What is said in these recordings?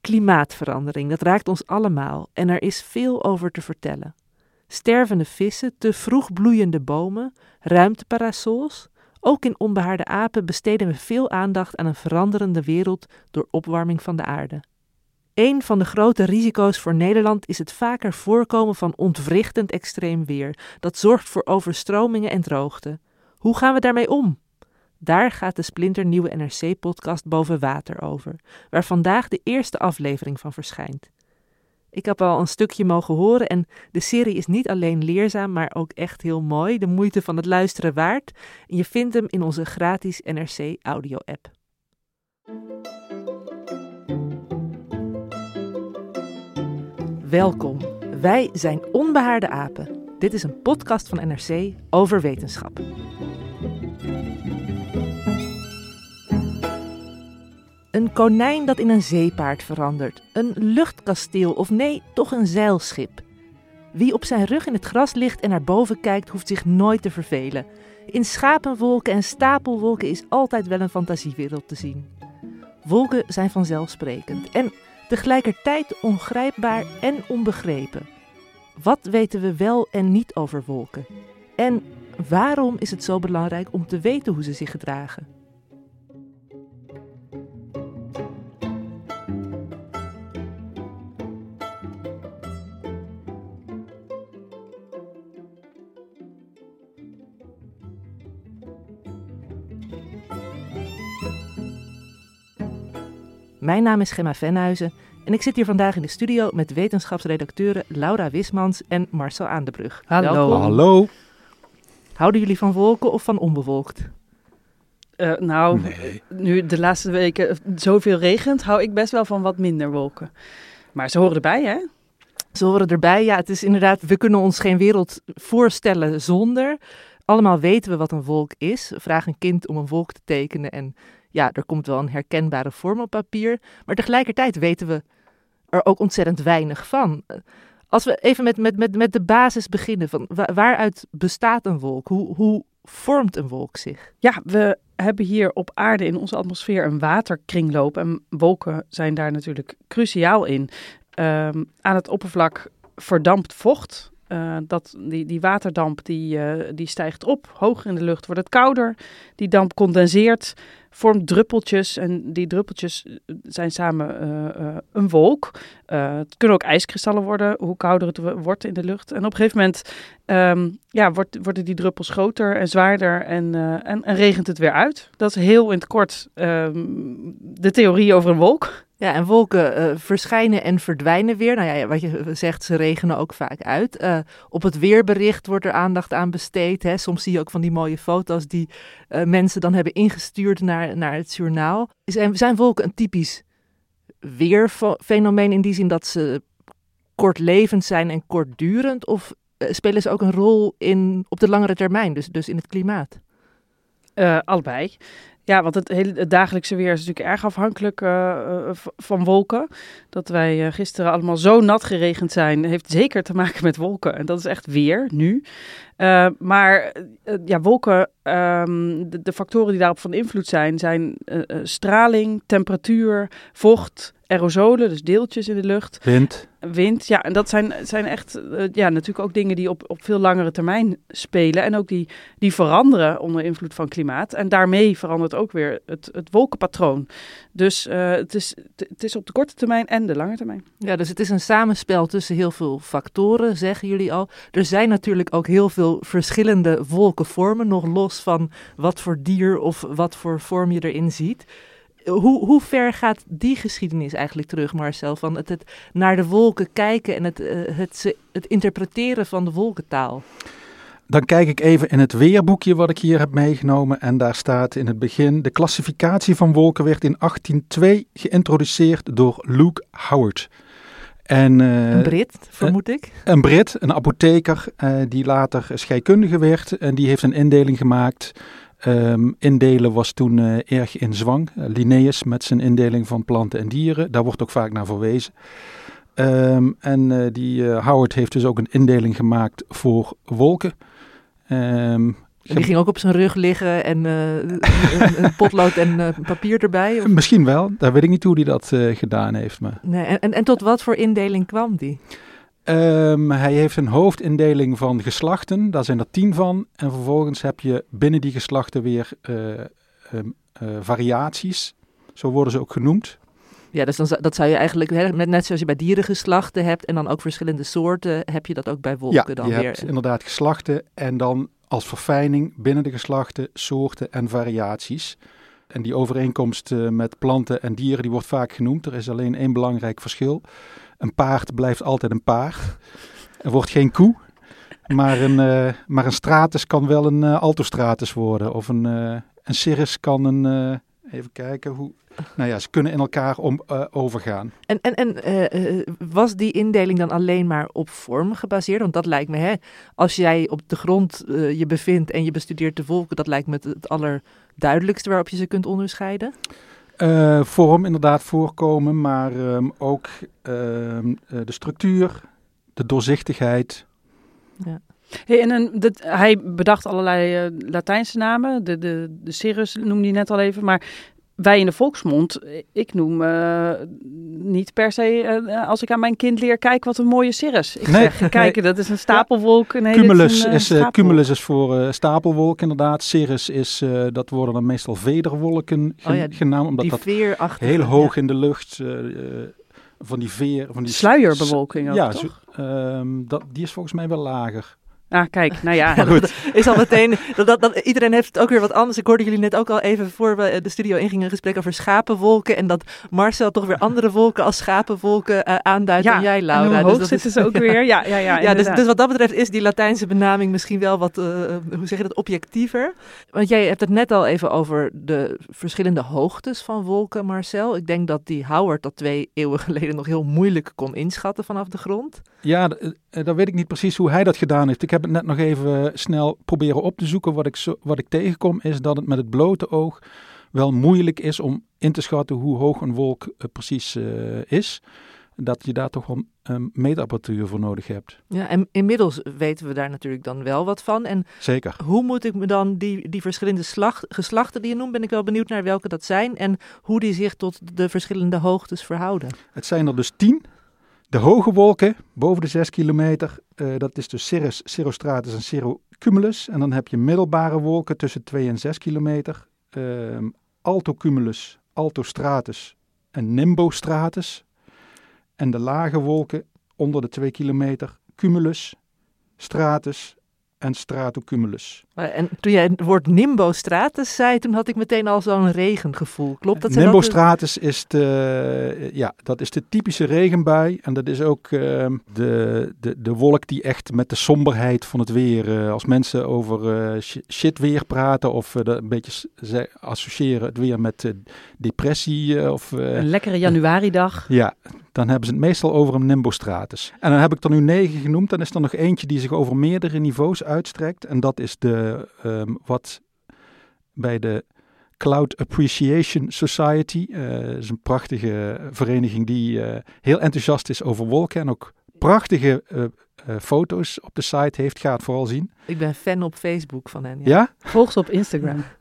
Klimaatverandering, dat raakt ons allemaal en er is veel over te vertellen. Stervende vissen, te vroeg bloeiende bomen, ruimteparasols. Ook in onbehaarde apen besteden we veel aandacht aan een veranderende wereld door opwarming van de aarde. Een van de grote risico's voor Nederland is het vaker voorkomen van ontwrichtend extreem weer. Dat zorgt voor overstromingen en droogte. Hoe gaan we daarmee om? Daar gaat de splinternieuwe NRC-podcast Boven Water over, waar vandaag de eerste aflevering van verschijnt. Ik heb al een stukje mogen horen en de serie is niet alleen leerzaam, maar ook echt heel mooi, de moeite van het luisteren waard. Je vindt hem in onze gratis NRC audio-app. Welkom, wij zijn Onbehaarde Apen. Dit is een podcast van NRC over wetenschap. Een konijn dat in een zeepaard verandert. Een luchtkasteel of nee, toch een zeilschip. Wie op zijn rug in het gras ligt en naar boven kijkt, hoeft zich nooit te vervelen. In schapenwolken en stapelwolken is altijd wel een fantasiewereld te zien. Wolken zijn vanzelfsprekend en tegelijkertijd ongrijpbaar en onbegrepen. Wat weten we wel en niet over wolken? En waarom is het zo belangrijk om te weten hoe ze zich gedragen? Mijn naam is Gemma Venhuizen en ik zit hier vandaag in de studio met wetenschapsredacteuren Laura Wismans en Marcel Aandebrug. Hallo. Welkom. Hallo. Houden jullie van wolken of van onbewolkt? Eh, nou, Nee. nu de laatste weken zoveel regent, hou ik best wel van wat minder wolken. Maar ze horen erbij, hè? Ze horen erbij. Ja, het is inderdaad, we kunnen ons geen wereld voorstellen zonder. Allemaal weten we wat een wolk is. Vraag een kind om een wolk te tekenen en ja, er komt wel een herkenbare vorm op papier. Maar tegelijkertijd weten we er ook ontzettend weinig van. Als we even met, met, met, met de basis beginnen, van wa- waaruit bestaat een wolk? Hoe, hoe vormt een wolk zich? Ja, we hebben hier op aarde in onze atmosfeer een waterkringloop. En wolken zijn daar natuurlijk cruciaal in. Ehm, aan het oppervlak verdampt vocht. Eh, dat, die, die waterdamp die, eh, die stijgt op, hoger in de lucht wordt het kouder. Die damp condenseert, vormt druppeltjes en die druppeltjes eh, zijn samen een wolk. Het kunnen ook ijskristallen worden, hoe kouder het wo- wordt in de lucht. En op een gegeven moment ehm, ja, wordt, worden die druppels groter en zwaarder en, en, en regent het weer uit. Dat is heel in het kort ehm, de theorie over een wolk. Ja, en wolken eh, verschijnen en verdwijnen weer. Nou ja, wat je zegt, ze regenen ook vaak uit. Eh, op het weerbericht wordt er aandacht aan besteed. Hè. Soms zie je ook van die mooie foto's die eh, mensen dan hebben ingestuurd naar, naar het journaal. Zijn, zijn wolken een typisch weerfenomeen in die zin dat ze kortlevend zijn en kortdurend? Of spelen ze ook een rol in, op de langere termijn, dus, dus in het klimaat? Eh, allebei. Ja, want het, dagelijkse weer is natuurlijk erg afhankelijk eh, eh, van wolken. Dat wij eh, gisteren allemaal zo nat geregend zijn, heeft zeker te maken met wolken. En dat is echt weer, nu. Eh, maar eh, ja, wolken, ehm, de, de factoren die daarop van invloed zijn, zijn eh, straling, temperatuur, vocht aerosolen, dus deeltjes in de lucht. Wind. Wind, ja, en dat zijn, zijn echt ja, natuurlijk ook dingen die op, op veel langere termijn spelen. En ook die, die veranderen onder invloed van klimaat. En daarmee verandert ook weer het, het wolkenpatroon. Dus eh, het, is, het is op de korte termijn en de lange termijn. Ja, dus het is een samenspel tussen heel veel factoren, zeggen jullie al. Er zijn natuurlijk ook heel veel verschillende wolkenvormen, nog los van wat voor dier of wat voor vorm je erin ziet. Hoe, hoe ver gaat die geschiedenis eigenlijk terug, Marcel? Van het, het naar de wolken kijken en het, eh, het, het interpreteren van de wolkentaal. Dan kijk ik even in het weerboekje wat ik hier heb meegenomen. En daar staat in het begin: de klassificatie van wolken werd in 1802 geïntroduceerd door Luke Howard. En, uh, een Brit, vermoed ik. Een Brit, een apotheker, uh, die later scheikundige werd. En die heeft een indeling gemaakt Um, indelen was toen erg in zwang. Linnaeus met zijn indeling van planten en dieren, daar wordt ook vaak naar verwezen. Um, en die Howard heeft dus ook een indeling gemaakt voor wolken. Um, die ging ook op zijn rug liggen en een, een, potlood en papier erbij? Of? Misschien wel, daar weet ik niet hoe hij dat gedaan heeft. Maar... Nee, en, en tot wat voor indeling kwam die? Um, hij heeft een hoofdindeling van geslachten, daar zijn er tien van. En vervolgens heb je binnen die geslachten weer um, uh, variaties, zo worden ze ook genoemd. Ja, dus dan, dat zou je eigenlijk, net zoals je bij dierengeslachten hebt en dan ook verschillende soorten, heb je dat ook bij wolken ja, dan je weer. hebt inderdaad geslachten en dan als verfijning binnen de geslachten soorten en variaties. En die overeenkomst uh, met planten en dieren die wordt vaak genoemd. Er is alleen één belangrijk verschil. Een paard blijft altijd een paard. Er wordt geen koe. Maar een, uh, maar een stratus kan wel een uh, altostratus worden. Of een, uh, een cirrus kan een... even kijken hoe... Nou ja, ze kunnen in elkaar om, overgaan. En, en, en was die indeling dan alleen maar op vorm gebaseerd? Want dat lijkt me, hè, als jij op de grond je bevindt en je bestudeert de wolken, dat lijkt me het, het allerduidelijkste waarop je ze kunt onderscheiden. Vorm inderdaad voorkomen, maar um, ook um, de structuur, de doorzichtigheid. Ja. Hey, en een, dit, hij bedacht allerlei uh, Latijnse namen. De, de, de Cirrus noemde hij net al even. Maar wij in de volksmond, ik noem uh, niet per se, uh, als ik aan mijn kind leer, kijk wat een mooie cirrus. Ik nee, zeg, kijk, nee. dat is een stapelwolk. Nee, cumulus, een, is, cumulus is voor stapelwolk inderdaad. Cirrus is, dat worden dan meestal vederwolken gen, oh ja, genaamd, omdat dat heel hoog ja. in de lucht, van die veer... Van die Sluierbewolking ook, ja, toch? Zo, um, dat, die is volgens mij wel lager. Ah, kijk, nou ja. goed. is al meteen, dat, dat, dat, iedereen heeft ook weer wat anders. Ik hoorde jullie net ook al even voor we de studio ingingen een gesprek over schapenwolken. En dat Marcel toch weer andere wolken als schapenwolken uh, aanduidt ja, dan jij, Laura. En hoe dus zitten ze ook weer. Ja, ja, ja, ja dus, dus, wat dat betreft is die Latijnse benaming misschien wel wat, uh, hoe zeg je dat, objectiever. Want jij hebt het net al even over de verschillende hoogtes van wolken, Marcel. Ik denk dat die Howard dat twee eeuwen geleden nog heel moeilijk kon inschatten vanaf de grond. Ja, dan weet ik niet precies hoe hij dat gedaan heeft. Ik heb het net nog even snel proberen op te zoeken. Wat ik, zo, wat ik tegenkom is dat het met het blote oog wel moeilijk is om in te schatten hoe hoog een wolk uh, precies uh, is. Dat je daar toch wel um, meetapparatuur voor nodig hebt. Ja, en inmiddels weten we daar natuurlijk dan wel wat van. En Zeker. Hoe moet ik me dan die, die verschillende slag, geslachten die je noemt, ben ik wel benieuwd naar welke dat zijn. En hoe die zich tot de verschillende hoogtes verhouden. Het zijn er dus tien. De hoge wolken, boven de 6 kilometer, uh, dat is dus Cirrus, Cirrostratus en Cirrocumulus. En dan heb je middelbare wolken tussen 2 en 6 kilometer. Uh, Altocumulus, Altostratus en Nimbostratus. En de lage wolken onder de 2 kilometer, Cumulus, Stratus en Stratocumulus. En toen jij het woord nimbostratus zei, toen had ik meteen al zo'n regengevoel. Klopt dat? Nimbostratus dat... is, de, ja, dat is de typische regenbui. En dat is ook uh, de, de, de wolk die echt met de somberheid van het weer... Uh, als mensen over uh, shit weer praten of uh, een beetje ze associëren het weer met depressie. of, een lekkere januaridag. Ja, dan hebben ze het meestal over een nimbostratus. En dan heb ik er nu negen genoemd. Dan is er nog eentje die zich over meerdere niveaus uitstrekt. En dat is de um, wat bij de Cloud Appreciation Society, uh, is een prachtige vereniging die uh, heel enthousiast is over wolken en ook prachtige uh, foto's op de site heeft. Ga het vooral zien. Ik ben fan op Facebook van hen. Ja? ja? Volg ze op Instagram.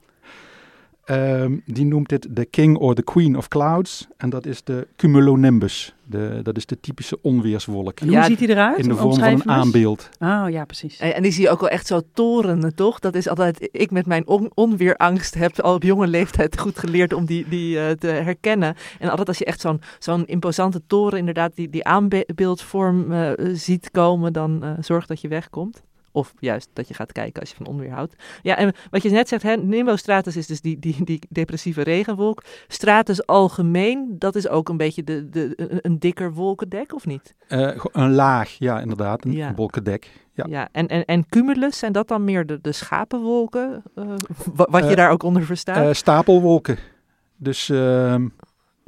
Ehm, die noemt dit de king or the queen of clouds. En dat is de cumulonimbus. De, dat is de typische onweerswolk. En hoe Ja, ziet hij eruit? In de vorm van een aanbeeld. Oh ja, precies. En, en die zie je ook wel echt zo torenen, toch? Dat is altijd, ik met mijn on- onweerangst heb al op jonge leeftijd goed geleerd om die, die eh, te herkennen. En altijd als je echt zo'n zo'n imposante toren, inderdaad, die, die aanbeeldvorm eh, ziet komen, dan eh, zorg dat je wegkomt. Of juist dat je gaat kijken als je van onweer houdt. Ja, en wat je net zegt, hè, nimbostratus is dus die, die, die depressieve regenwolk. Stratus algemeen, dat is ook een beetje de, de, een, een dikker wolkendek, of niet? Eh, een laag, ja inderdaad, een Ja. wolkendek. Ja. Ja, en, en, en cumulus, zijn dat dan meer de, de schapenwolken? eh, wa- wat je Eh, daar ook onder verstaat? Stapelwolken. Dus ehm,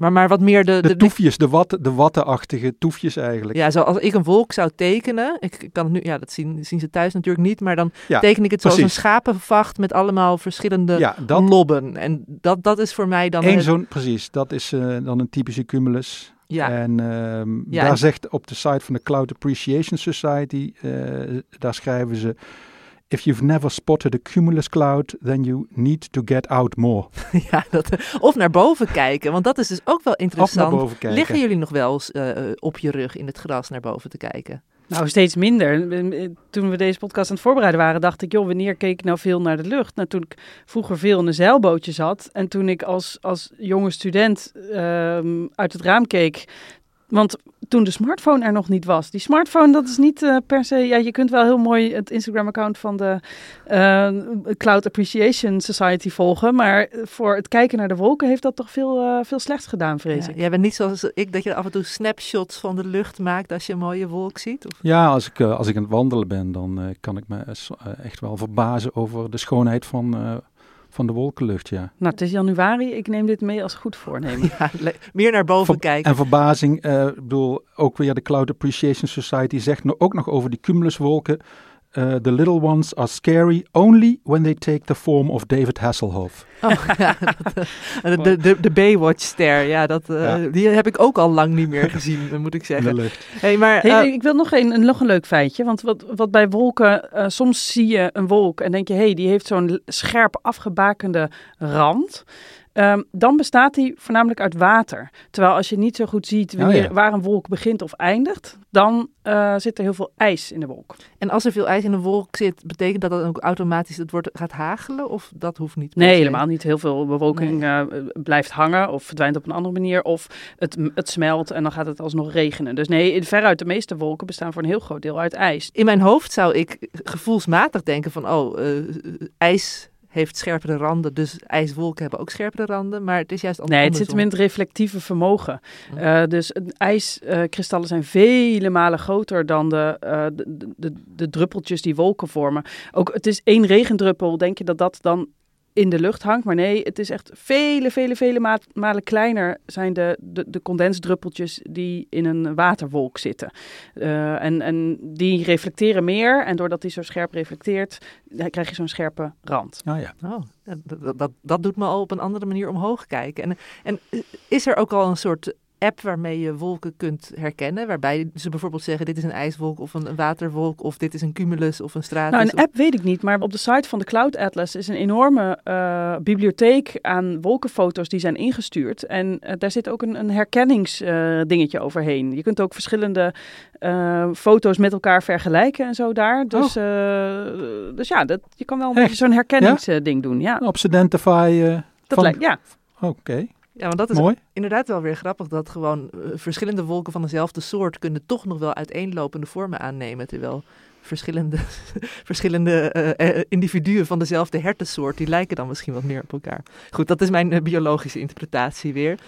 maar, maar wat meer de... de, toefjes, de, watten, de wattenachtige toefjes eigenlijk. ja, zoals ik een wolk zou tekenen, ik, ik kan het nu, ja, dat zien, zien ze thuis natuurlijk niet, maar dan Ja, teken ik het zoals precies. een schapenvacht met allemaal verschillende Ja, dat lobben. En dat, dat is voor mij dan... zo'n, precies, dat is eh, dan een typische cumulus. ja, En ehm, Ja, daar en- zegt op de site van de Cloud Appreciation Society, eh, daar schrijven ze... If you've never spotted a cumulus cloud, then you need to get out more. ja, dat, of naar boven kijken, want dat is dus ook wel Of naar interessant. boven kijken. Liggen jullie nog wel eens eh, eh, op je rug in het gras naar boven te kijken? Nou, steeds minder. Toen we deze podcast aan het voorbereiden waren, dacht ik, joh, wanneer keek ik nou veel naar de lucht? Nou, toen ik vroeger veel in een zeilbootje zat en toen ik als, als jonge student ehm, uit het raam keek, want toen de smartphone er nog niet was. Die smartphone, dat is niet eh, per se... Ja, je kunt wel heel mooi het Instagram-account van de eh, Cloud Appreciation Society volgen. Maar voor het kijken naar de wolken heeft dat toch veel, eh, veel slechts gedaan, vrees Ja, ik. jij bent niet zoals ik, dat je af en toe snapshots van de lucht maakt als je een mooie wolk ziet? Of? Ja, als ik, als ik aan het wandelen ben, dan kan ik me echt wel verbazen over de schoonheid van, eh, van de wolkenlucht, ja. Nou, het is januari. Ik neem dit mee als goed voornemen. Ja, meer naar boven Ver- kijken. En verbazing, eh, ik bedoel, ook weer de Cloud Appreciation Society zegt ook nog over die cumuluswolken. Eh, the little ones are scary only when they take the form of David Hasselhoff. Oh, ja, dat, eh, de, de, de Baywatch-ster, ja, dat, eh, Ja. die heb ik ook al lang niet meer gezien, moet ik zeggen. Hey, maar, Hey, eh, ik wil nog een, een- nog een leuk feitje. Want wat, wat bij wolken, eh, soms zie je een wolk en denk je, hé, hey, die heeft zo'n scherp afgebakende rand. Ehm, dan bestaat die voornamelijk uit water. Terwijl als je niet zo goed ziet wanneer, ja. waar een wolk begint of eindigt, dan eh, zit er heel veel ijs in de wolk. en als er veel ijs in een wolk zit, betekent dat dat ook automatisch het wordt, gaat hagelen? Of dat hoeft niet? Nee, helemaal niet. Heel veel bewolking eh, blijft hangen of verdwijnt op een andere manier. Of het, het smelt en dan gaat het alsnog regenen. Dus nee, veruit de meeste wolken bestaan voor een heel groot deel uit ijs. In mijn hoofd zou ik gevoelsmatig denken van, oh, eh, ijs heeft scherpere randen, dus ijswolken hebben ook scherpere randen. Maar het is juist Nee, het andersom. zit hem in het reflectieve vermogen. Hm. Eh, dus ijskristallen zijn vele malen groter dan de, eh, de, de, de druppeltjes die wolken vormen. Ook het is één regendruppel, denk je dat dat dan in de lucht hangt. Maar nee, het is echt vele, vele, vele ma- malen kleiner zijn de, de, de condensdruppeltjes die in een waterwolk zitten. Eh, en, en die reflecteren meer. En doordat die zo scherp reflecteert, dan krijg je zo'n scherpe rand. Ah ja. Oh, dat, dat, dat, dat doet me al op een andere manier omhoog kijken. En, en is er ook al een soort app waarmee je wolken kunt herkennen? Waarbij ze bijvoorbeeld zeggen, dit is een ijswolk of een, een waterwolk... of dit is een cumulus of een stratus. Nou, een of- app weet ik niet, maar op de site van de Cloud Atlas is een enorme eh, bibliotheek aan wolkenfoto's die zijn ingestuurd. En eh, daar zit ook een, een herkenningsdingetje overheen. Je kunt ook verschillende eh, foto's met elkaar vergelijken en zo daar. Dus, eh, dus ja, dat, je kan wel een Echt? beetje zo'n herkenningsding doen. Ja, Op Identify. eh, dat van- lijkt, ja. Oké, Ja, want dat is mooi. inderdaad wel weer grappig... dat gewoon eh, verschillende wolken van dezelfde soort... kunnen toch nog wel uiteenlopende vormen aannemen... terwijl verschillende, verschillende eh, eh, individuen van dezelfde hertensoort... die lijken dan misschien wat meer op elkaar. Goed, dat is mijn biologische interpretatie weer.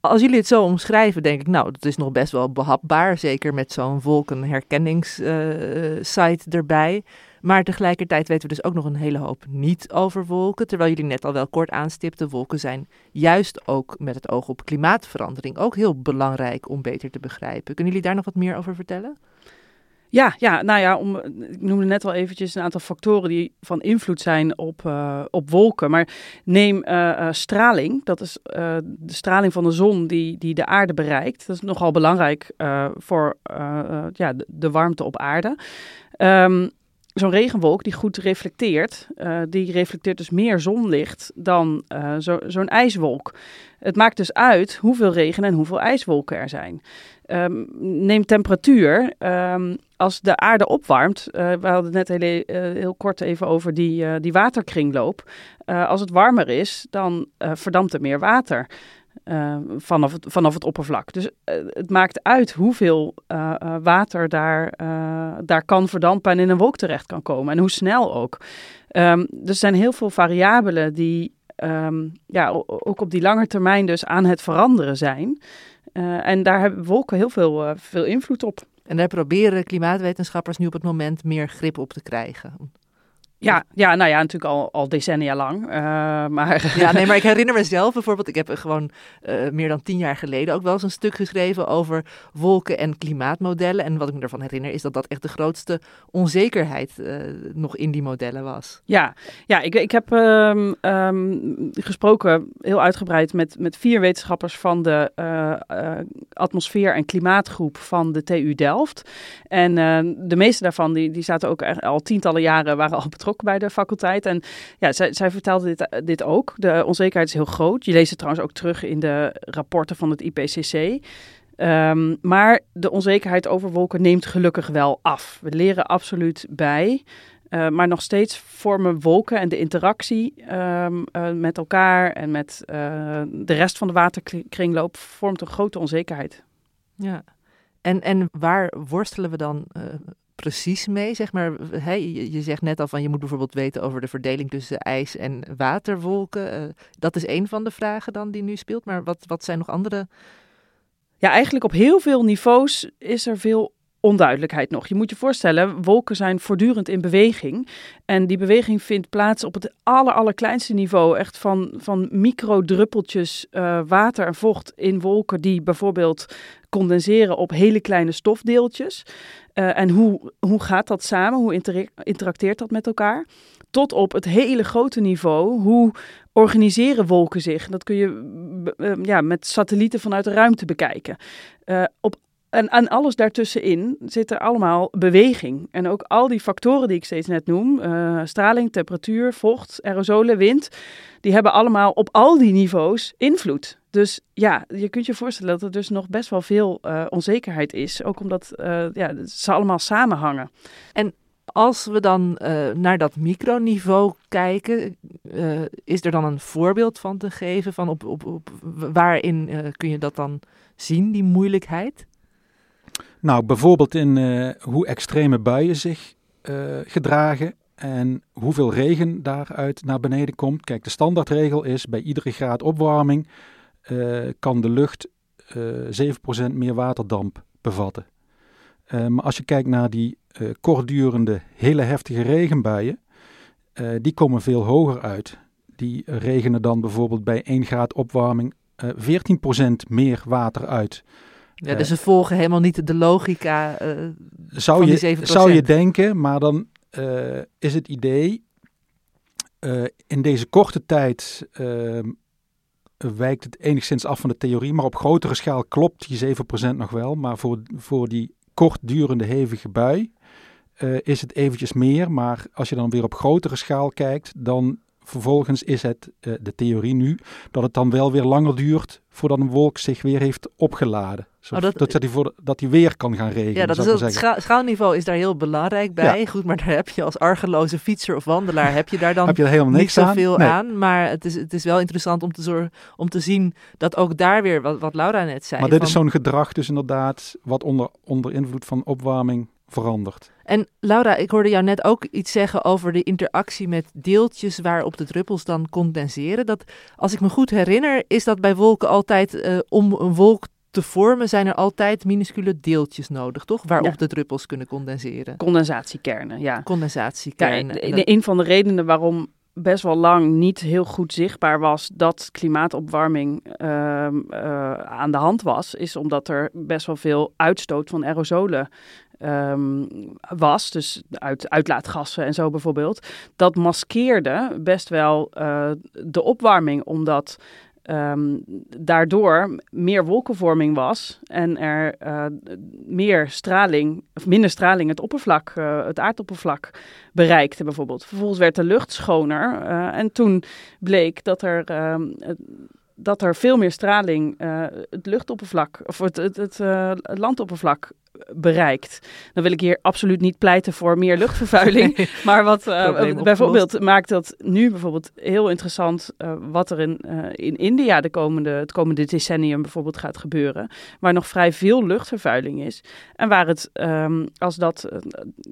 Als jullie het zo omschrijven, denk ik... nou, dat is nog best wel behapbaar... zeker met zo'n wolkenherkenningssite erbij... Maar tegelijkertijd weten we dus ook nog een hele hoop niet over wolken. Terwijl jullie net al wel kort aanstipten, wolken zijn juist ook met het oog op klimaatverandering ook heel belangrijk om beter te begrijpen. Kunnen jullie daar nog wat meer over vertellen? Ja, ja, nou ja, om, ik noemde net al eventjes een aantal factoren die van invloed zijn op, eh, op wolken. Maar neem eh, eh, straling, dat is de straling van de zon die, die de aarde bereikt. Dat is nogal belangrijk voor ja, de, warmte op aarde. Ehm, zo'n regenwolk die goed reflecteert, uh, die reflecteert dus meer zonlicht dan uh, zo, zo'n ijswolk. Het maakt dus uit hoeveel regen en hoeveel ijswolken er zijn. Um, neem temperatuur. Um, als de aarde opwarmt, uh, we hadden net heel, heel kort even over die, die waterkringloop. als het warmer is, dan verdampt er meer water. Uh, vanaf, het, vanaf het oppervlak. Dus uh, het maakt uit hoeveel uh, water daar, daar kan verdampen en in een wolk terecht kan komen. En hoe snel ook. Um, er zijn heel veel variabelen die um, ja, ook op die lange termijn dus aan het veranderen zijn. en daar hebben wolken heel veel, veel invloed op. En daar proberen klimaatwetenschappers nu op het moment meer grip op te krijgen. Ja, ja, nou ja, natuurlijk al, al decennia lang. Uh, maar... Ja, nee, maar ik herinner mezelf bijvoorbeeld, ik heb gewoon uh, meer dan tien jaar geleden ook wel eens een stuk geschreven over wolken- en klimaatmodellen. En wat ik me ervan herinner is dat dat echt de grootste onzekerheid uh, nog in die modellen was. Ja, ja ik, ik heb um, um, gesproken heel uitgebreid met, met vier wetenschappers van de atmosfeer- en klimaatgroep van de TU Delft. En de meeste daarvan, die, die zaten ook al tientallen jaren, waren al betrokken bij de faculteit. En ja, zij, zij vertelde dit, dit ook. De onzekerheid is heel groot. Je leest het trouwens ook terug in de rapporten van het IPCC. Ehm, maar de onzekerheid over wolken neemt gelukkig wel af. We leren absoluut bij. Uh, maar nog steeds vormen wolken en de interactie um, uh, met elkaar en met de rest van de waterkringloop vormt een grote onzekerheid. Ja, en, en waar worstelen we dan precies mee? Zeg maar, je, je, zegt net al van je moet bijvoorbeeld weten over de verdeling tussen ijs en waterwolken. Uh, dat is een van de vragen dan die nu speelt. Maar wat, wat zijn nog andere? Ja, eigenlijk op heel veel niveaus is er veel onduidelijkheid nog. Je moet je voorstellen, wolken zijn voortdurend in beweging. En die beweging vindt plaats op het aller, allerkleinste niveau. Echt van, van microdruppeltjes uh, water en vocht in wolken die bijvoorbeeld condenseren op hele kleine stofdeeltjes. Uh, en hoe, hoe gaat dat samen? Hoe inter interacteert dat met elkaar? Tot op het hele grote niveau. Hoe organiseren wolken zich? Dat kun je uh, ja, met satellieten vanuit de ruimte bekijken. Op en aan alles daartussenin zit er allemaal beweging. En ook al die factoren die ik steeds net noem, uh, straling, temperatuur, vocht, aerosolen, wind, die hebben allemaal op al die niveaus invloed. Dus ja, je kunt je voorstellen dat er dus nog best wel veel uh, onzekerheid is. Ook omdat uh, ja, ze allemaal samenhangen. En als we dan naar dat microniveau kijken, is er dan een voorbeeld van te geven van op, op waarin kun je dat dan zien, die moeilijkheid? Nou, bijvoorbeeld in uh, hoe extreme buien zich uh, gedragen en hoeveel regen daaruit naar beneden komt. Kijk, de standaardregel is bij iedere graad opwarming uh, kan de lucht 7% meer waterdamp bevatten. maar als je kijkt naar die kortdurende, hele heftige regenbuien, die komen veel hoger uit. Die regenen dan bijvoorbeeld bij 1 graad opwarming 14% meer water uit ja, dus ze volgen helemaal niet de logica uh, zou van je, Zou je denken, maar dan uh, is het idee... Uh, in deze korte tijd wijkt het enigszins af van de theorie, maar op grotere schaal klopt die 7% nog wel. Maar voor, voor die kortdurende hevige bui is het eventjes meer. Maar als je dan weer op grotere schaal kijkt, dan vervolgens is het de theorie nu dat het dan wel weer langer duurt voordat een wolk zich weer heeft opgeladen. Oh, dat, dat, hij voor, dat hij weer kan gaan regenen. Ja, dat is het scha schaalniveau is daar heel belangrijk bij. Goed, maar daar heb je als argeloze fietser of wandelaar, heb je daar dan heb je helemaal niks niet zoveel aan. aan. Maar het is, het is wel interessant om te, zorgen, om te zien dat ook daar weer, wat, wat Laura net zei. Maar dit is zo'n gedrag dus inderdaad wat onder, onder invloed van opwarming verandert. En Laura, ik hoorde jou net ook iets zeggen over de interactie met deeltjes waarop de druppels dan condenseren. Dat, als ik me goed herinner, is dat bij wolken altijd uh, om een wolk te vormen zijn er altijd minuscule deeltjes nodig, toch? Waarop de druppels kunnen condenseren. Condensatiekernen, ja. Condensatiekernen. Ja, een van de redenen waarom best wel lang niet heel goed zichtbaar was dat klimaatopwarming uh, uh, aan de hand was, is omdat er best wel veel uitstoot van aerosolen um, was, dus uit uitlaatgassen en zo bijvoorbeeld. Dat maskeerde best wel uh, de opwarming, omdat ehm, daardoor meer wolkenvorming was en er uh, meer straling, of minder straling het oppervlak, uh, het aardoppervlak bereikte bijvoorbeeld. Vervolgens werd de lucht schoner uh, en toen bleek dat er ehm, dat er veel meer straling het luchtoppervlak of het, het, het landoppervlak bereikt. Dan wil ik hier absoluut niet pleiten voor meer luchtvervuiling. Nee, maar wat uh, bijvoorbeeld maakt dat nu bijvoorbeeld heel interessant wat er in, in India de komende, het komende decennium bijvoorbeeld gaat gebeuren. Waar nog vrij veel luchtvervuiling is. En waar het, um, als dat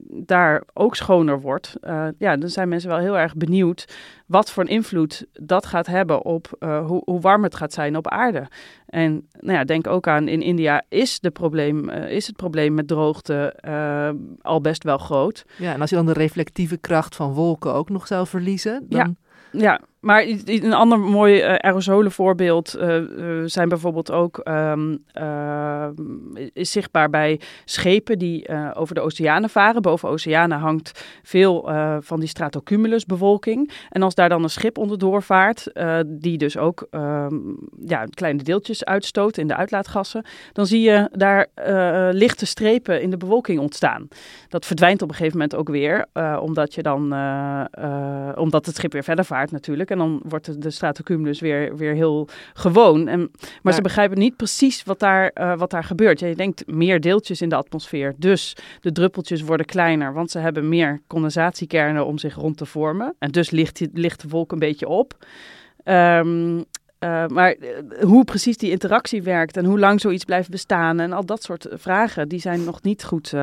daar ook schoner wordt, ja, dan zijn mensen wel heel erg benieuwd wat voor een invloed dat gaat hebben op hoe, hoe, warm het gaat zijn op aarde. En nou ja, denk ook aan in India is, de probleem, uh, is het probleem met droogte uh, al best wel groot. Ja, en als je dan de reflectieve kracht van wolken ook nog zou verliezen, dan... Ja. Ja, maar een ander mooi uh, aerosolenvoorbeeld uh, zijn bijvoorbeeld ook um, is zichtbaar bij schepen die over de oceanen varen. Boven oceanen hangt veel van die stratocumulusbewolking. En als daar dan een schip onderdoor vaart, die dus ook um, ja, kleine deeltjes uitstoot in de uitlaatgassen, dan zie je daar lichte strepen in de bewolking ontstaan. Dat verdwijnt op een gegeven moment ook weer, omdat je dan, omdat het schip weer verder vaart natuurlijk. En dan wordt de, de stratocumulus weer, weer heel gewoon. En, maar, maar, ze begrijpen niet precies wat daar, uh, wat daar gebeurt. Ja, je denkt meer deeltjes in de atmosfeer. Dus de druppeltjes worden kleiner, want ze hebben meer condensatiekernen om zich rond te vormen. En dus ligt, ligt de wolk een beetje op. Um, uh, maar uh, hoe precies die interactie werkt en hoe lang zoiets blijft bestaan en al dat soort vragen, die zijn nog niet goed. Uh,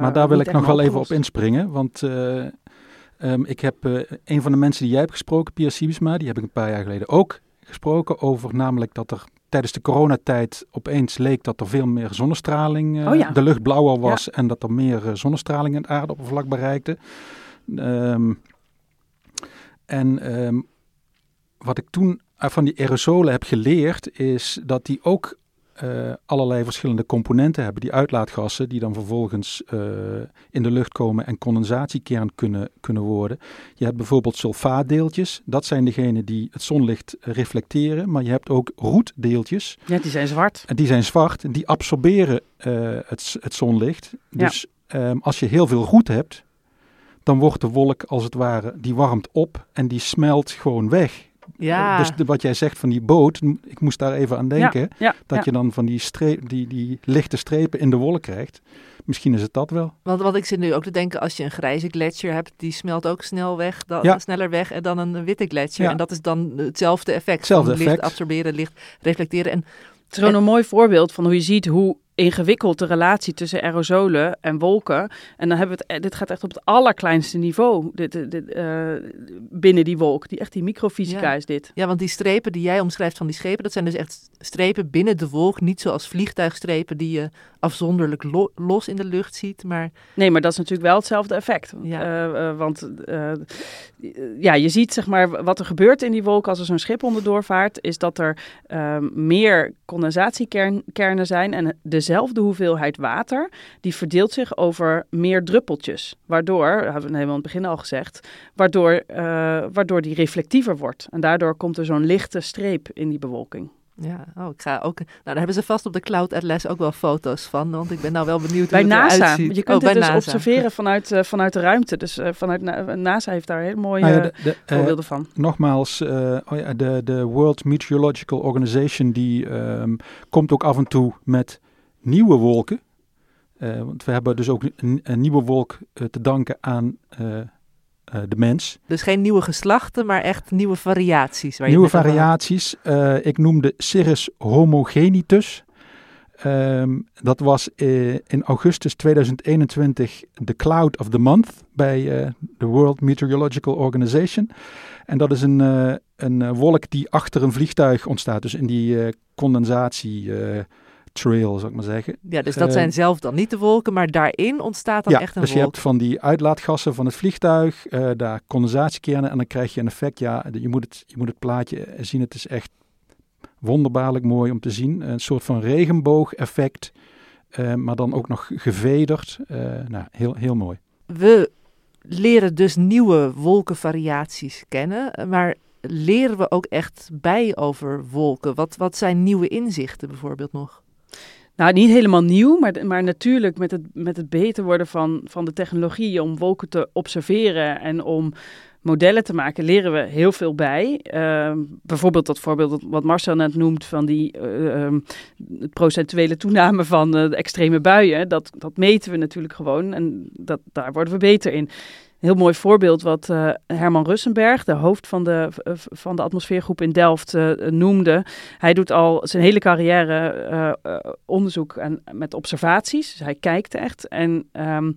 maar daar wil ik nog wel even op inspringen, want Um, ik heb uh, een van de mensen die jij hebt gesproken, Pia Siebesma, die heb ik een paar jaar geleden ook gesproken over namelijk dat er tijdens de coronatijd opeens leek dat er veel meer zonnestraling, uh, oh ja. de lucht blauwer was ja. en dat er meer uh, zonnestraling in het aardoppervlak bereikte. Um, en um, wat ik toen van die aerosolen heb geleerd is dat die ook uh, allerlei verschillende componenten hebben, die uitlaatgassen, die dan vervolgens uh, in de lucht komen en condensatiekern kunnen, kunnen worden. Je hebt bijvoorbeeld sulfaatdeeltjes, dat zijn degenen die het zonlicht reflecteren, maar je hebt ook roetdeeltjes. Ja, die zijn zwart. En die zijn zwart en die absorberen uh, het, het zonlicht. Dus ja. um, als je heel veel roet hebt, dan wordt de wolk als het ware, die warmt op en die smelt gewoon weg. Ja. Dus de, wat jij zegt van die boot, ik moest daar even aan denken. Ja, ja, dat je dan van die, streep, die, die lichte strepen in de wolk krijgt. Misschien is het dat wel. Want wat ik zit nu ook te denken, als je een grijze gletsjer hebt, die smelt ook snel weg, dan, sneller weg en dan een witte gletsjer. En dat is dan hetzelfde effect. Hetzelfde licht effect. absorberen, licht reflecteren. En, het is gewoon een mooi voorbeeld van hoe je ziet hoe ingewikkeld de relatie tussen aerosolen en wolken. En dan hebben we het, dit gaat echt op het allerkleinste niveau dit, dit, uh, binnen die wolk. Die, echt die microfysica ja. is dit. Ja, want die strepen die jij omschrijft van die schepen, dat zijn dus echt strepen binnen de wolk. Niet zoals vliegtuigstrepen die je afzonderlijk lo los in de lucht ziet. Maar... Nee, maar dat is natuurlijk wel hetzelfde effect. Ja. Uh, uh, want ja, je ziet zeg maar wat er gebeurt in die wolk als er zo'n schip onderdoor vaart, is dat er meer condensatiekernen zijn en de dezelfde hoeveelheid water, die verdeelt zich over meer druppeltjes. Waardoor, dat hebben we helemaal aan het begin al gezegd, waardoor, uh, waardoor die reflectiever wordt. En daardoor komt er zo'n lichte streep in die bewolking. Ja, oh, ik ga ook. Nou, daar hebben ze vast op de Cloud Atlas ook wel foto's van, want ik ben nou wel benieuwd bij hoe NASA. het eruit ziet. Je kunt oh, het dus NASA. observeren vanuit, uh, vanuit de ruimte. Dus uh, vanuit Na NASA heeft daar hele mooie nou ja, de, de, voorbeelden van. Nogmaals, uh, oh ja, de, de World Meteorological Organization die um, komt ook af en toe met nieuwe wolken. Uh, want we hebben dus ook een, een nieuwe wolk uh, te danken aan uh, de mens. Dus geen nieuwe geslachten, maar echt nieuwe variaties. Waar nieuwe variaties. ik noemde Cirrus homogenitus. Um, dat was in augustus 2021 de Cloud of the Month bij de World Meteorological Organization. En dat is een, een wolk die achter een vliegtuig ontstaat. Dus in die condensatie trail, zou ik maar zeggen. Ja, dus dat uh, zijn zelf dan niet de wolken, maar daarin ontstaat dan ja, echt een dus wolk. je hebt van die uitlaatgassen van het vliegtuig, uh, daar condensatiekernen en dan krijg je een effect. Ja, je moet het, je moet het plaatje zien, het is echt wonderbaarlijk mooi om te zien. Een soort van regenboog-effect, uh, maar dan ook nog gevederd. nou, heel, heel mooi. We leren dus nieuwe wolkenvariaties kennen, maar leren we ook echt bij over wolken? Wat, wat zijn nieuwe inzichten bijvoorbeeld nog? Nou, niet helemaal nieuw, maar, maar natuurlijk met het, met het beter worden van, van de technologie om wolken te observeren en om modellen te maken, leren we heel veel bij. Uh, bijvoorbeeld dat voorbeeld wat Marcel net noemt van die uh, procentuele toename van uh, extreme buien. Dat, dat meten we natuurlijk gewoon en dat, daar worden we beter in heel mooi voorbeeld wat uh, Herman Russenberg, de hoofd van de, van de atmosfeergroep in Delft, uh, noemde. Hij doet al zijn hele carrière uh, onderzoek en, met observaties. Dus hij kijkt echt. En um,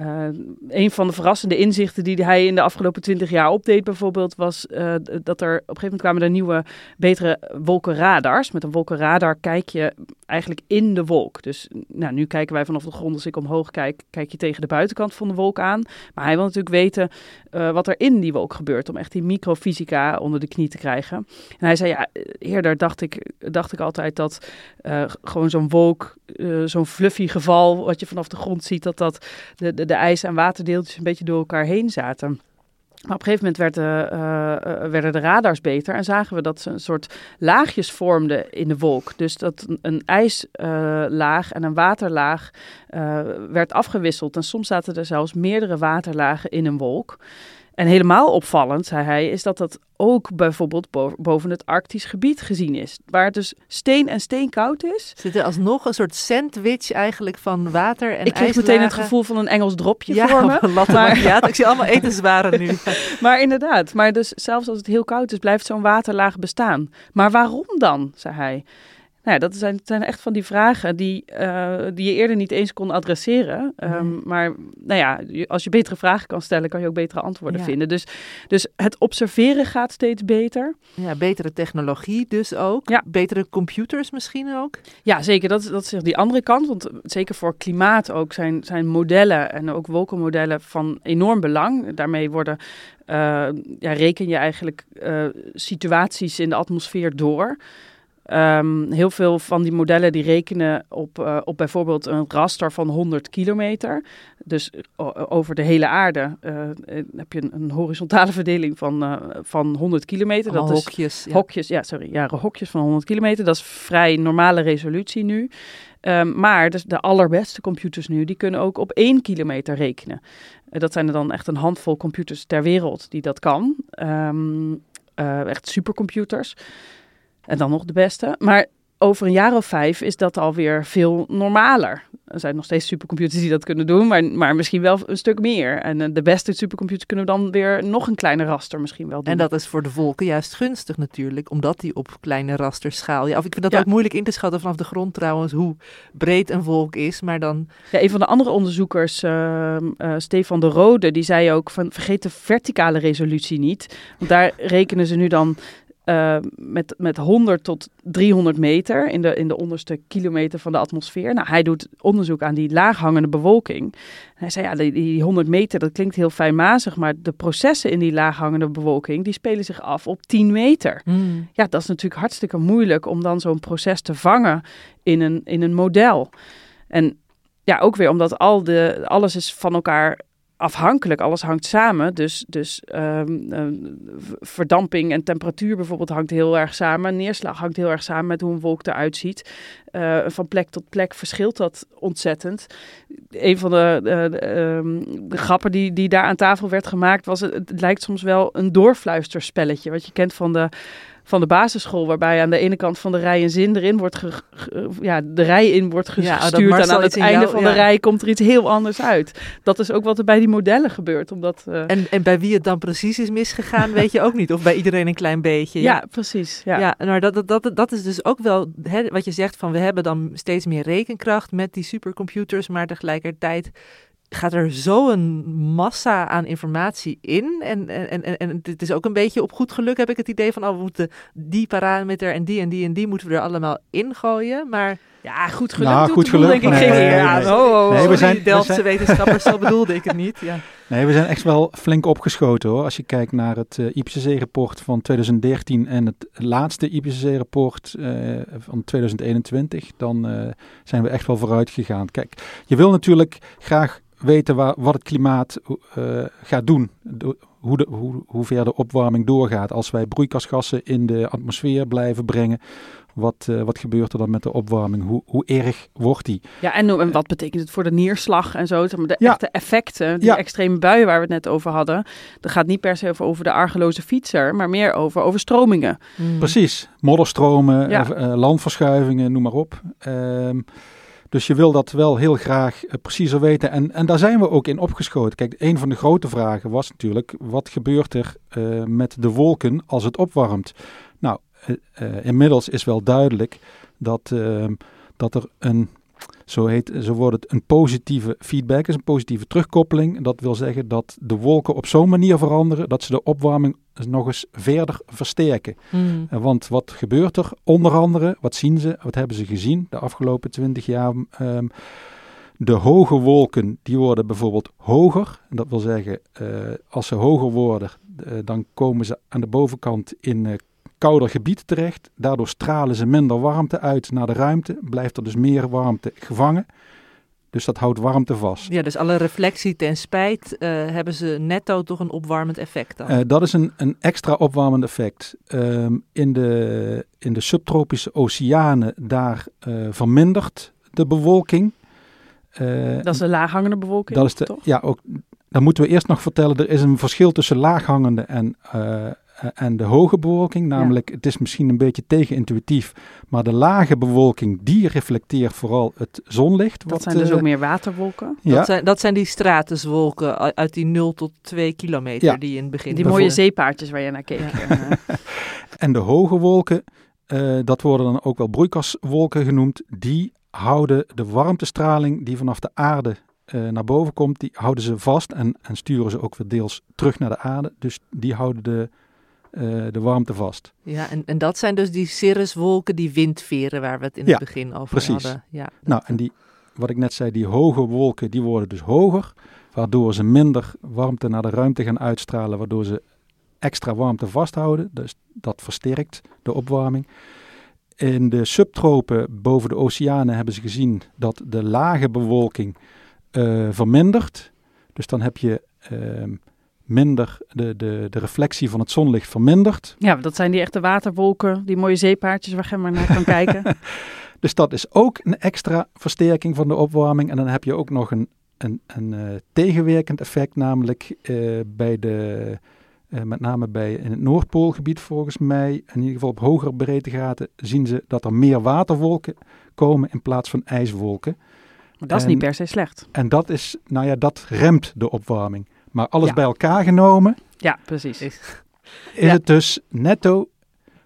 uh, een van de verrassende inzichten die hij in de afgelopen twintig jaar opdeed, bijvoorbeeld, was uh, dat er op een gegeven moment kwamen er nieuwe, betere wolkenradars. Met een wolkenradar kijk je eigenlijk in de wolk. Dus nou, nu kijken wij vanaf de grond, als ik omhoog kijk, kijk je tegen de buitenkant van de wolk aan. Maar hij wil natuurlijk weten uh, wat er in die wolk gebeurt, om echt die microfysica onder de knie te krijgen. En hij zei, ja, eerder dacht ik, dacht ik altijd dat gewoon zo'n wolk, zo'n fluffy geval, wat je vanaf de grond ziet, dat dat de, de, de ijs- en waterdeeltjes een beetje door elkaar heen zaten. Maar op een gegeven moment de, uh, werden de radars beter en zagen we dat ze een soort laagjes vormden in de wolk. Dus dat een ijslaag uh, en een waterlaag werd afgewisseld. En soms zaten er zelfs meerdere waterlagen in een wolk. En helemaal opvallend, zei hij, is dat dat ook bijvoorbeeld boven het Arktisch gebied gezien is. Waar het dus steen en steen koud is. Zit er alsnog een soort sandwich eigenlijk van water en Ik kreeg meteen het gevoel van een Engels dropje ja, voor me. Maar... Ja, ik zie allemaal etenswaren nu. maar inderdaad, maar dus zelfs als het heel koud is, blijft zo'n waterlaag bestaan. Maar waarom dan, zei hij. Nou ja, dat zijn, zijn echt van die vragen die, uh, die je eerder niet eens kon adresseren. Um, nee. Maar nou ja, als je betere vragen kan stellen, kan je ook betere antwoorden Ja. vinden. Dus, dus het observeren gaat steeds beter. Ja, betere technologie dus ook. Ja. Betere computers misschien ook. Ja, zeker. Dat, dat is die andere kant. Want zeker voor klimaat ook zijn, zijn modellen en ook wolkenmodellen van enorm belang. Daarmee worden, uh, ja, reken je eigenlijk uh, situaties in de atmosfeer door. Um, heel veel van die modellen die rekenen op, uh, op bijvoorbeeld een raster van 100 kilometer. Dus uh, over de hele aarde uh, heb je een, een, horizontale verdeling van, van 100 kilometer. Allemaal dat is hokjes. Ja. Hokjes, ja, sorry. Ja, hokjes van 100 kilometer. Dat is vrij normale resolutie nu. Um, maar dus de allerbeste computers nu, die kunnen ook op 1 kilometer rekenen. dat zijn er dan echt een handvol computers ter wereld die dat kan. Um, echt supercomputers. En dan nog de beste. Maar over een jaar of vijf is dat alweer veel normaler. Er zijn nog steeds supercomputers die dat kunnen doen, maar, maar misschien wel een stuk meer. En uh, de beste supercomputers kunnen dan weer nog een kleine raster misschien wel doen. En dat is voor de wolken juist gunstig natuurlijk, omdat die op kleine rasterschaal... Ja, of ik vind dat Ja. ook moeilijk in te schatten vanaf de grond trouwens, hoe breed een wolk is. Maar dan, Ja, een van de andere onderzoekers, uh, uh, Stefan de Rode, die zei ook van vergeet de verticale resolutie niet. Want daar rekenen ze nu dan uh, met, met 100 tot 300 meter in de, in de onderste kilometer van de atmosfeer. Nou, hij doet onderzoek aan die laaghangende bewolking. En hij zei, ja, die, die 100 meter, dat klinkt heel fijnmazig, maar de processen in die laaghangende bewolking, die spelen zich af op 10 meter. mm, Ja, dat is natuurlijk hartstikke moeilijk om dan zo'n proces te vangen in een, in een model. En ja, ook weer omdat al de, alles is van elkaar afhankelijk. Alles hangt samen. Dus, dus um, um, verdamping en temperatuur bijvoorbeeld hangt heel erg samen. Neerslag hangt heel erg samen met hoe een wolk eruit ziet. Uh, van plek tot plek verschilt dat ontzettend. Een van de, um, de grappen die, die daar aan tafel werd gemaakt was... Het, het lijkt soms wel een doorfluisterspelletje. Wat je kent van de van de basisschool, waarbij aan de ene kant van de rij een zin erin wordt, ge, ge, ja, de rij in wordt gestuurd ja, en aan het einde jou, van ja. de rij komt er iets heel anders uit. Dat is ook wat er bij die modellen gebeurt. Omdat, uh... en, en bij wie het dan precies is misgegaan, weet je ook niet. Of bij iedereen een klein beetje. Ja, ja precies. Ja, ja maar dat, dat, dat, dat is dus ook wel hè, wat je zegt van we hebben dan steeds meer rekenkracht met die supercomputers, maar tegelijkertijd gaat er zo'n massa aan informatie in. En, en, en, en het is ook een beetje op goed geluk, heb ik het idee van... oh, we moeten die parameter en die en die en die moeten we er allemaal ingooien. Maar ja, goed geluk nou, doet goed de geluk, denk ik nee, geen nee, eer aan. nee. Oh, oh, Nee, we zijn- die Delftse zijn- wetenschappers, zo bedoelde ik het niet. Ja. Nee, we zijn echt wel flink opgeschoten hoor. Als je kijkt naar het uh, IPCC-rapport van 2013 en het laatste IPCC-rapport uh, van 2021, dan uh, zijn we echt wel vooruit gegaan. Kijk, je wil natuurlijk graag weten wat het klimaat uh, gaat doen. hoe, de, hoe, hoe ver de opwarming doorgaat. Als wij broeikasgassen in de atmosfeer blijven brengen, wat, uh, wat gebeurt er dan met de opwarming? Hoe, hoe erg wordt die? Ja, en, en wat betekent het voor de neerslag en zo? De ja. echte effecten, die ja. extreme buien waar we het net over hadden. Dat gaat niet per se over, over de argeloze fietser, maar meer over overstromingen. Mm. Precies, modderstromen, ja. uh, landverschuivingen, noem maar op. Um, dus je wil dat wel heel graag uh, preciezer weten. En, en daar zijn we ook in opgeschoten. Kijk, een van de grote vragen was natuurlijk: wat gebeurt er uh, met de wolken als het opwarmt? Nou, uh, inmiddels is wel duidelijk dat, ehm, dat er een, zo, heet, zo wordt het, een positieve feedback is, een positieve terugkoppeling. Dat wil zeggen dat de wolken op zo'n manier veranderen dat ze de opwarming nog eens verder versterken. Mm. want wat gebeurt er? Onder andere, wat zien ze, wat hebben ze gezien de afgelopen twintig jaar? Um, de hoge wolken die worden bijvoorbeeld hoger. Dat wil zeggen, uh, als ze hoger worden, uh, dan komen ze aan de bovenkant in uh, kouder gebied terecht. Daardoor stralen ze minder warmte uit naar de ruimte. Blijft er dus meer warmte gevangen. Dus dat houdt warmte vast. Ja, dus alle reflectie ten spijt uh, hebben ze netto toch een opwarmend effect dan? Uh, dat is een, een extra opwarmend effect. Um, in, de, in de subtropische oceanen, daar uh, vermindert de bewolking. dat is de laaghangende bewolking, dat is de, toch? Ja, ook, dan moeten we eerst nog vertellen, er is een verschil tussen laaghangende en en de hoge bewolking. Namelijk, ja. het is misschien een beetje tegenintuïtief, maar de lage bewolking die reflecteert vooral het zonlicht. Dat zijn dus uh, ook meer waterwolken? Ja. Dat, zijn, dat zijn die stratuswolken uit die 0 tot 2 kilometer ja. die in het begin... Die mooie zeepaardjes waar je naar keek. en de hoge wolken, uh, dat worden dan ook wel broeikaswolken genoemd, die houden de warmtestraling die vanaf de aarde uh, naar boven komt, die houden ze vast en, en, sturen ze ook weer deels terug naar de aarde. Dus die houden de uh, de warmte vast. Ja, en, en dat zijn dus die cirruswolken, die windveren waar we het in ja, het begin over precies. hadden. Ja, nou, en die, wat ik net zei, die hoge wolken, die worden dus hoger, waardoor ze minder warmte naar de ruimte gaan uitstralen, waardoor ze extra warmte vasthouden. Dus dat versterkt de opwarming. In de subtropen boven de oceanen hebben ze gezien dat de lage bewolking uh, vermindert. Dus dan heb je uh, minder, de, de, de reflectie van het zonlicht vermindert. Ja, dat zijn die echte waterwolken, die mooie zeepaardjes waar je maar naar kan kijken. dus dat is ook een extra versterking van de opwarming. En dan heb je ook nog een, een, een uh, tegenwerkend effect, namelijk uh, bij de, uh, met name bij in het Noordpoolgebied volgens mij, in ieder geval op hogere breedtegraden, zien ze dat er meer waterwolken komen in plaats van ijswolken. Maar dat is niet per se slecht. En dat is, nou ja, dat remt de opwarming. Maar alles ja. bij elkaar genomen. Ja, precies. Is ja. het dus netto.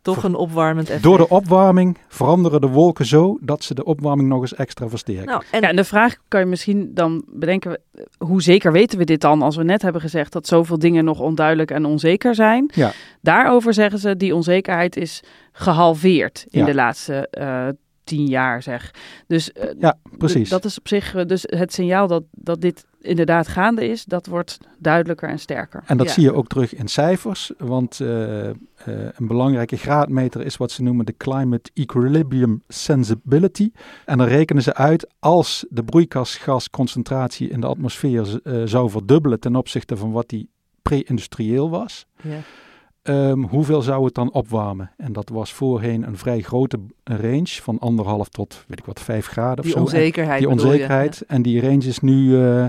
Toch een opwarmend effect. Door de opwarming veranderen de wolken zo dat ze de opwarming nog eens extra versterken. Nou, en... Ja, en de vraag kan je misschien dan bedenken: hoe zeker weten we dit dan? Als we net hebben gezegd dat zoveel dingen nog onduidelijk en onzeker zijn. Ja. Daarover zeggen ze: die onzekerheid is gehalveerd in ja. de laatste uh, tien jaar, zeg. Dus uh, ja, precies. dat is op zich uh, dus het signaal dat, dat dit inderdaad gaande is, dat wordt duidelijker en sterker. En dat ja. zie je ook terug in cijfers, want uh, een belangrijke graadmeter is wat ze noemen de Climate Equilibrium Sensibility. En dan rekenen ze uit als de broeikasgasconcentratie in de atmosfeer zou verdubbelen ten opzichte van wat die pre-industrieel was. Ja. Um, hoeveel zou het dan opwarmen? En dat was voorheen een vrij grote range van anderhalf tot, weet ik wat, vijf graden die of zo. Onzekerheid die onzekerheid. Je, ja. En die range is nu, uh,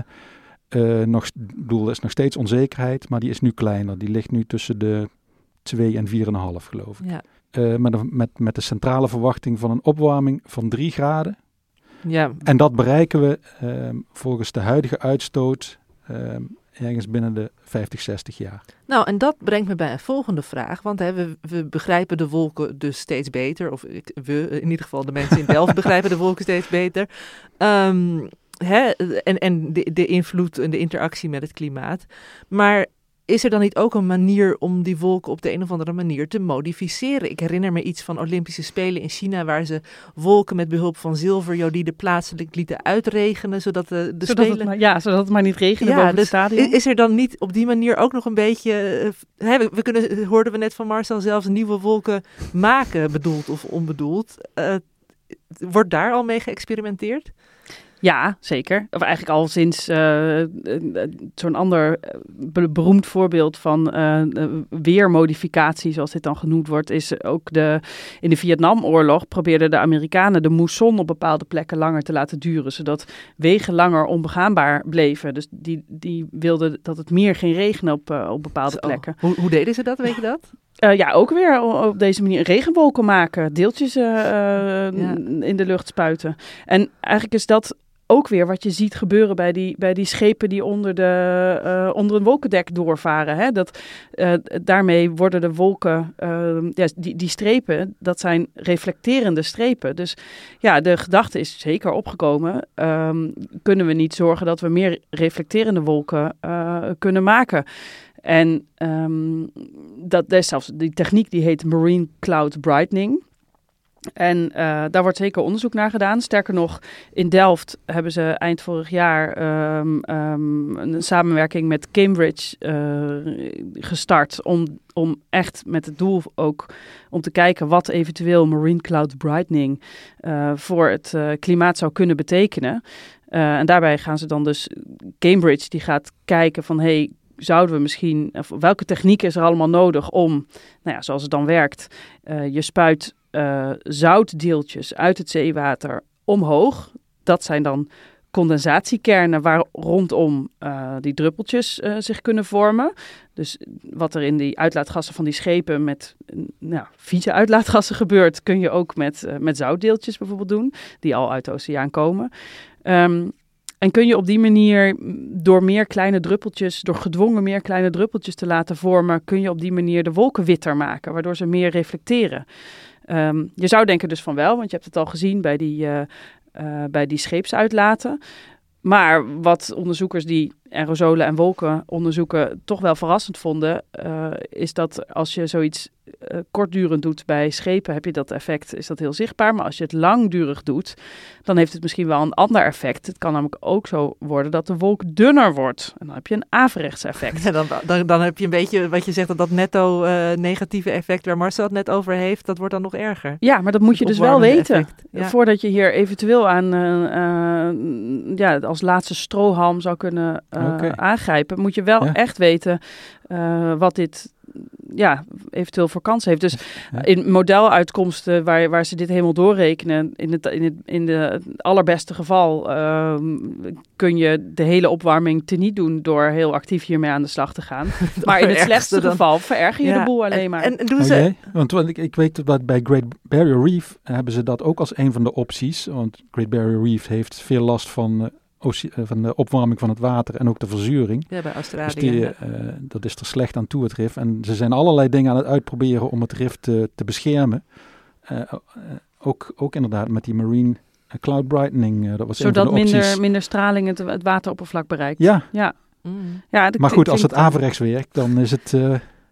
uh, nog, bedoel, is nog steeds onzekerheid, maar die is nu kleiner. Die ligt nu tussen de 2 en 4,5 geloof ik. Ja. Uh, met, een, met, met de centrale verwachting van een opwarming van 3 graden. Ja. En dat bereiken we um, volgens de huidige uitstoot um, ergens binnen de 50, 60 jaar. Nou, en dat brengt me bij een volgende vraag. Want hè, we, we, begrijpen de wolken dus steeds beter. Of ik, we, in ieder geval de mensen in Delft begrijpen de wolken steeds beter. Um, hè, en en de, de invloed en de interactie met het klimaat. Maar is er dan niet ook een manier om die wolken op de een of andere manier te modificeren? Ik herinner me iets van Olympische Spelen in China, waar ze wolken met behulp van zilverjodide plaatselijk lieten uitregenen, zodat de, de zodat spelen... Maar, ja, zodat het maar niet regende ja, boven dus het stadion. Is er dan niet op die manier ook nog een beetje... Uh, hè, we, we, kunnen, hoorden we net van Marcel, zelfs nieuwe wolken maken, bedoeld of onbedoeld. Uh, wordt daar al mee geëxperimenteerd? Ja, zeker. Of eigenlijk al sinds uh, zo'n ander beroemd voorbeeld van uh, weermodificatie, zoals dit dan genoemd wordt, is ook de, in de Vietnamoorlog probeerden de Amerikanen de moesson op bepaalde plekken langer te laten duren, zodat wegen langer onbegaanbaar bleven. Dus die, die wilden dat het meer ging regenen op, op bepaalde plekken. Hoe, hoe deden ze dat, weet je dat? Uh, ja, ook weer op deze manier regenwolken maken, deeltjes uh, ja. in de lucht spuiten. En eigenlijk is dat ook weer wat je ziet gebeuren bij die, bij die schepen die onder, de, uh, onder een wolkendek doorvaren. Hè? Dat, uh, daarmee worden de wolken, uh, ja, die, die strepen, dat zijn reflecterende strepen. Dus ja, de gedachte is zeker opgekomen. Um, kunnen we niet zorgen dat we meer reflecterende wolken kunnen maken? En um, dat, is zelfs die techniek die heet Marine Cloud Brightening. En uh, daar wordt zeker onderzoek naar gedaan. Sterker nog, in Delft hebben ze eind vorig jaar um, um, een samenwerking met Cambridge uh, gestart. Om, om echt met het doel ook om te kijken wat eventueel marine cloud brightening uh, voor het klimaat zou kunnen betekenen. en daarbij gaan ze dan dus, Cambridge die gaat kijken van hey, zouden we misschien, welke techniek is er allemaal nodig om, nou ja, zoals het dan werkt, uh, je spuit uh, zoutdeeltjes uit het zeewater omhoog. Dat zijn dan condensatiekernen waar rondom uh, die druppeltjes zich kunnen vormen. Dus wat er in die uitlaatgassen van die schepen met nou, vieze uitlaatgassen gebeurt, kun je ook met, met zoutdeeltjes bijvoorbeeld doen, die al uit de oceaan komen. Um, en kun je op die manier, door meer kleine druppeltjes, door gedwongen meer kleine druppeltjes te laten vormen, kun je op die manier de wolken witter maken, waardoor ze meer reflecteren. Um, je zou denken dus van wel, want je hebt het al gezien bij die, uh, bij die scheepsuitlaten. Maar wat onderzoekers die aerosolen en wolken onderzoeken toch wel verrassend vonden, uh, is dat als je zoiets uh, kortdurend doet bij schepen, heb je dat effect, is dat heel zichtbaar. Maar als je het langdurig doet, dan heeft het misschien wel een ander effect. Het kan namelijk ook zo worden dat de wolk dunner wordt. En dan heb je een averechts effect. Ja, dan, dan, dan heb je een beetje wat je zegt, dat dat netto uh, negatieve effect waar Marcel het net over heeft, dat wordt dan nog erger. Ja, maar dat moet je dus wel weten. Ja. Voordat je hier eventueel aan, uh, ja, als laatste strohalm zou kunnen okay. aangrijpen, moet je wel ja. echt weten wat dit ja, eventueel voor kans heeft. Dus ja. in modeluitkomsten waar, waar ze dit helemaal doorrekenen, in het, in het in de allerbeste geval uh, kun je de hele opwarming teniet doen door heel actief hiermee aan de slag te gaan. maar in het slechtste dan... geval vererger je ja. de boel alleen en, maar. En, en doen ze... Okay. Want, want ik, ik weet dat bij Great Barrier Reef hebben ze dat ook als een van de opties. Want Great Barrier Reef heeft veel last van... Uh, van de opwarming van het water en ook de verzuring. Ja, bij Australië. Dus die, uh, dat is er slecht aan toe, het RIF. En ze zijn allerlei dingen aan het uitproberen om het RIF te, te beschermen. Uh, ook, ook inderdaad met die marine cloud brightening. dat was Zodat een van de minder, minder straling het, het wateroppervlak bereikt. Ja. ja. Mm. ja maar goed, als het averechts werkt, dan is het...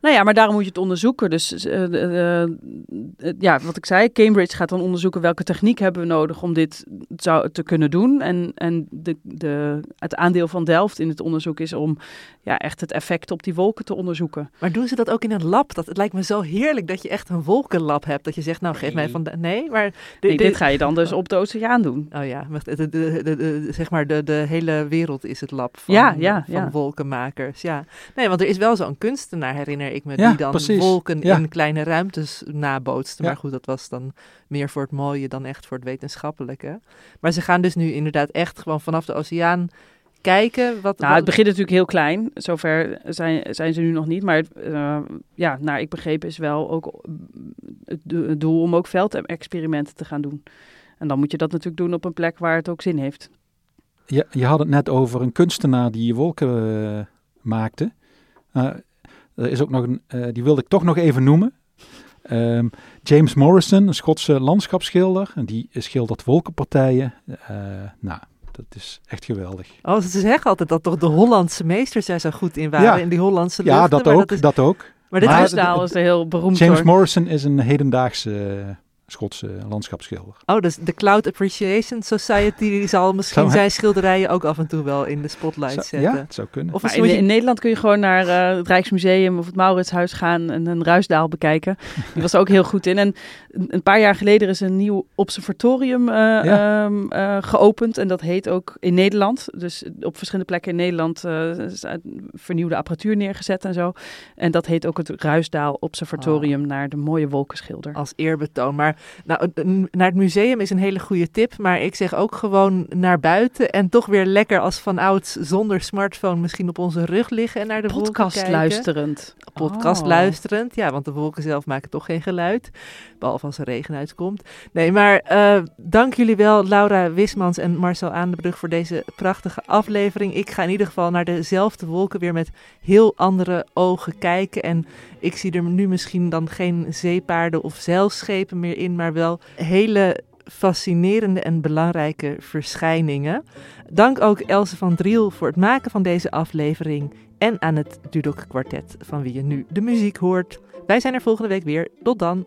Nou ja, maar daarom moet je het onderzoeken. Dus uh, uh, uh, ja, wat ik zei, Cambridge gaat dan onderzoeken welke techniek hebben we nodig om dit zou, te kunnen doen. En, en de, de, het aandeel van Delft in het onderzoek is om ja, echt het effect op die wolken te onderzoeken. Maar doen ze dat ook in een lab? Dat, het lijkt me zo heerlijk dat je echt een wolkenlab hebt. Dat je zegt, nou geef nee. mij van... De, nee, maar... Nee, dit ga je dan dus op de oceaan doen. Oh ja, de, de, zeg maar de, de hele wereld is het lab van, ja, ja, van ja. wolkenmakers. Ja. Nee, want er is wel zo'n kunstenaar, herinner ik me, ja, die dan precies. wolken ja. in kleine ruimtes nabootste. Ja. Maar goed, dat was dan meer voor het mooie dan echt voor het wetenschappelijke. Maar ze gaan dus nu inderdaad echt gewoon vanaf de oceaan kijken. Wat, nou, wat... het begint natuurlijk heel klein. Zover zijn, zijn ze nu nog niet. Maar uh, ja, naar ik begrepen is wel ook het, doel om ook veldexperimenten te gaan doen. En dan moet je dat natuurlijk doen op een plek waar het ook zin heeft. Je, je had het net over een kunstenaar die wolken uh, maakte. Uh, er is ook nog een, uh, die wilde ik toch nog even noemen. Um, James Morrison, een Schotse landschapsschilder. En die schildert wolkenpartijen. Uh, nou, dat is echt geweldig. Oh, ze zeggen altijd dat toch de Hollandse meesters daar zo goed in waren. Ja. In die Hollandse luchten. Ja, dat ook, dat, is... dat ook. Maar dit is, is heel beroemd James hoor. Morrison is een hedendaagse Schotse landschapsschilder. Oh, dus de Cloud Appreciation Society die zal misschien Zou zijn schilderijen ook af en toe wel in de spotlight Zou- zetten. ja, het zou kunnen. Of Maar in, moet je- in Nederland kun je gewoon naar eh, het Rijksmuseum of het Mauritshuis gaan en een Ruisdaal bekijken. Die was er ook heel goed in. En een paar jaar geleden is een nieuw observatorium eh, Ja. ehm, eh, geopend. En dat heet ook in Nederland. Dus op verschillende plekken in Nederland eh, is vernieuwde apparatuur neergezet en zo. En dat heet ook het Ruisdaal Observatorium naar de mooie wolkenschilder. als eerbetoon. Maar nou, naar het museum is een hele goede tip. Maar ik zeg ook gewoon naar buiten. En toch weer lekker als van ouds zonder smartphone misschien op onze rug liggen en naar de wolken Podcast kijken. luisterend. Podcast Oh. luisterend. Ja, want de wolken zelf maken toch geen geluid. Behalve als er regen uitkomt. Nee, maar eh, dank jullie wel, Laura Wismans en Marcel Aandebrug, voor deze prachtige aflevering. Ik ga in ieder geval naar dezelfde wolken weer met heel andere ogen kijken. En ik zie er nu misschien dan geen zeepaarden of zeilschepen meer in, maar wel hele fascinerende en belangrijke verschijningen. Dank ook Else van Driel voor het maken van deze aflevering en aan het Dudok Kwartet, van wie je nu de muziek hoort. Wij zijn er volgende week weer. Tot dan.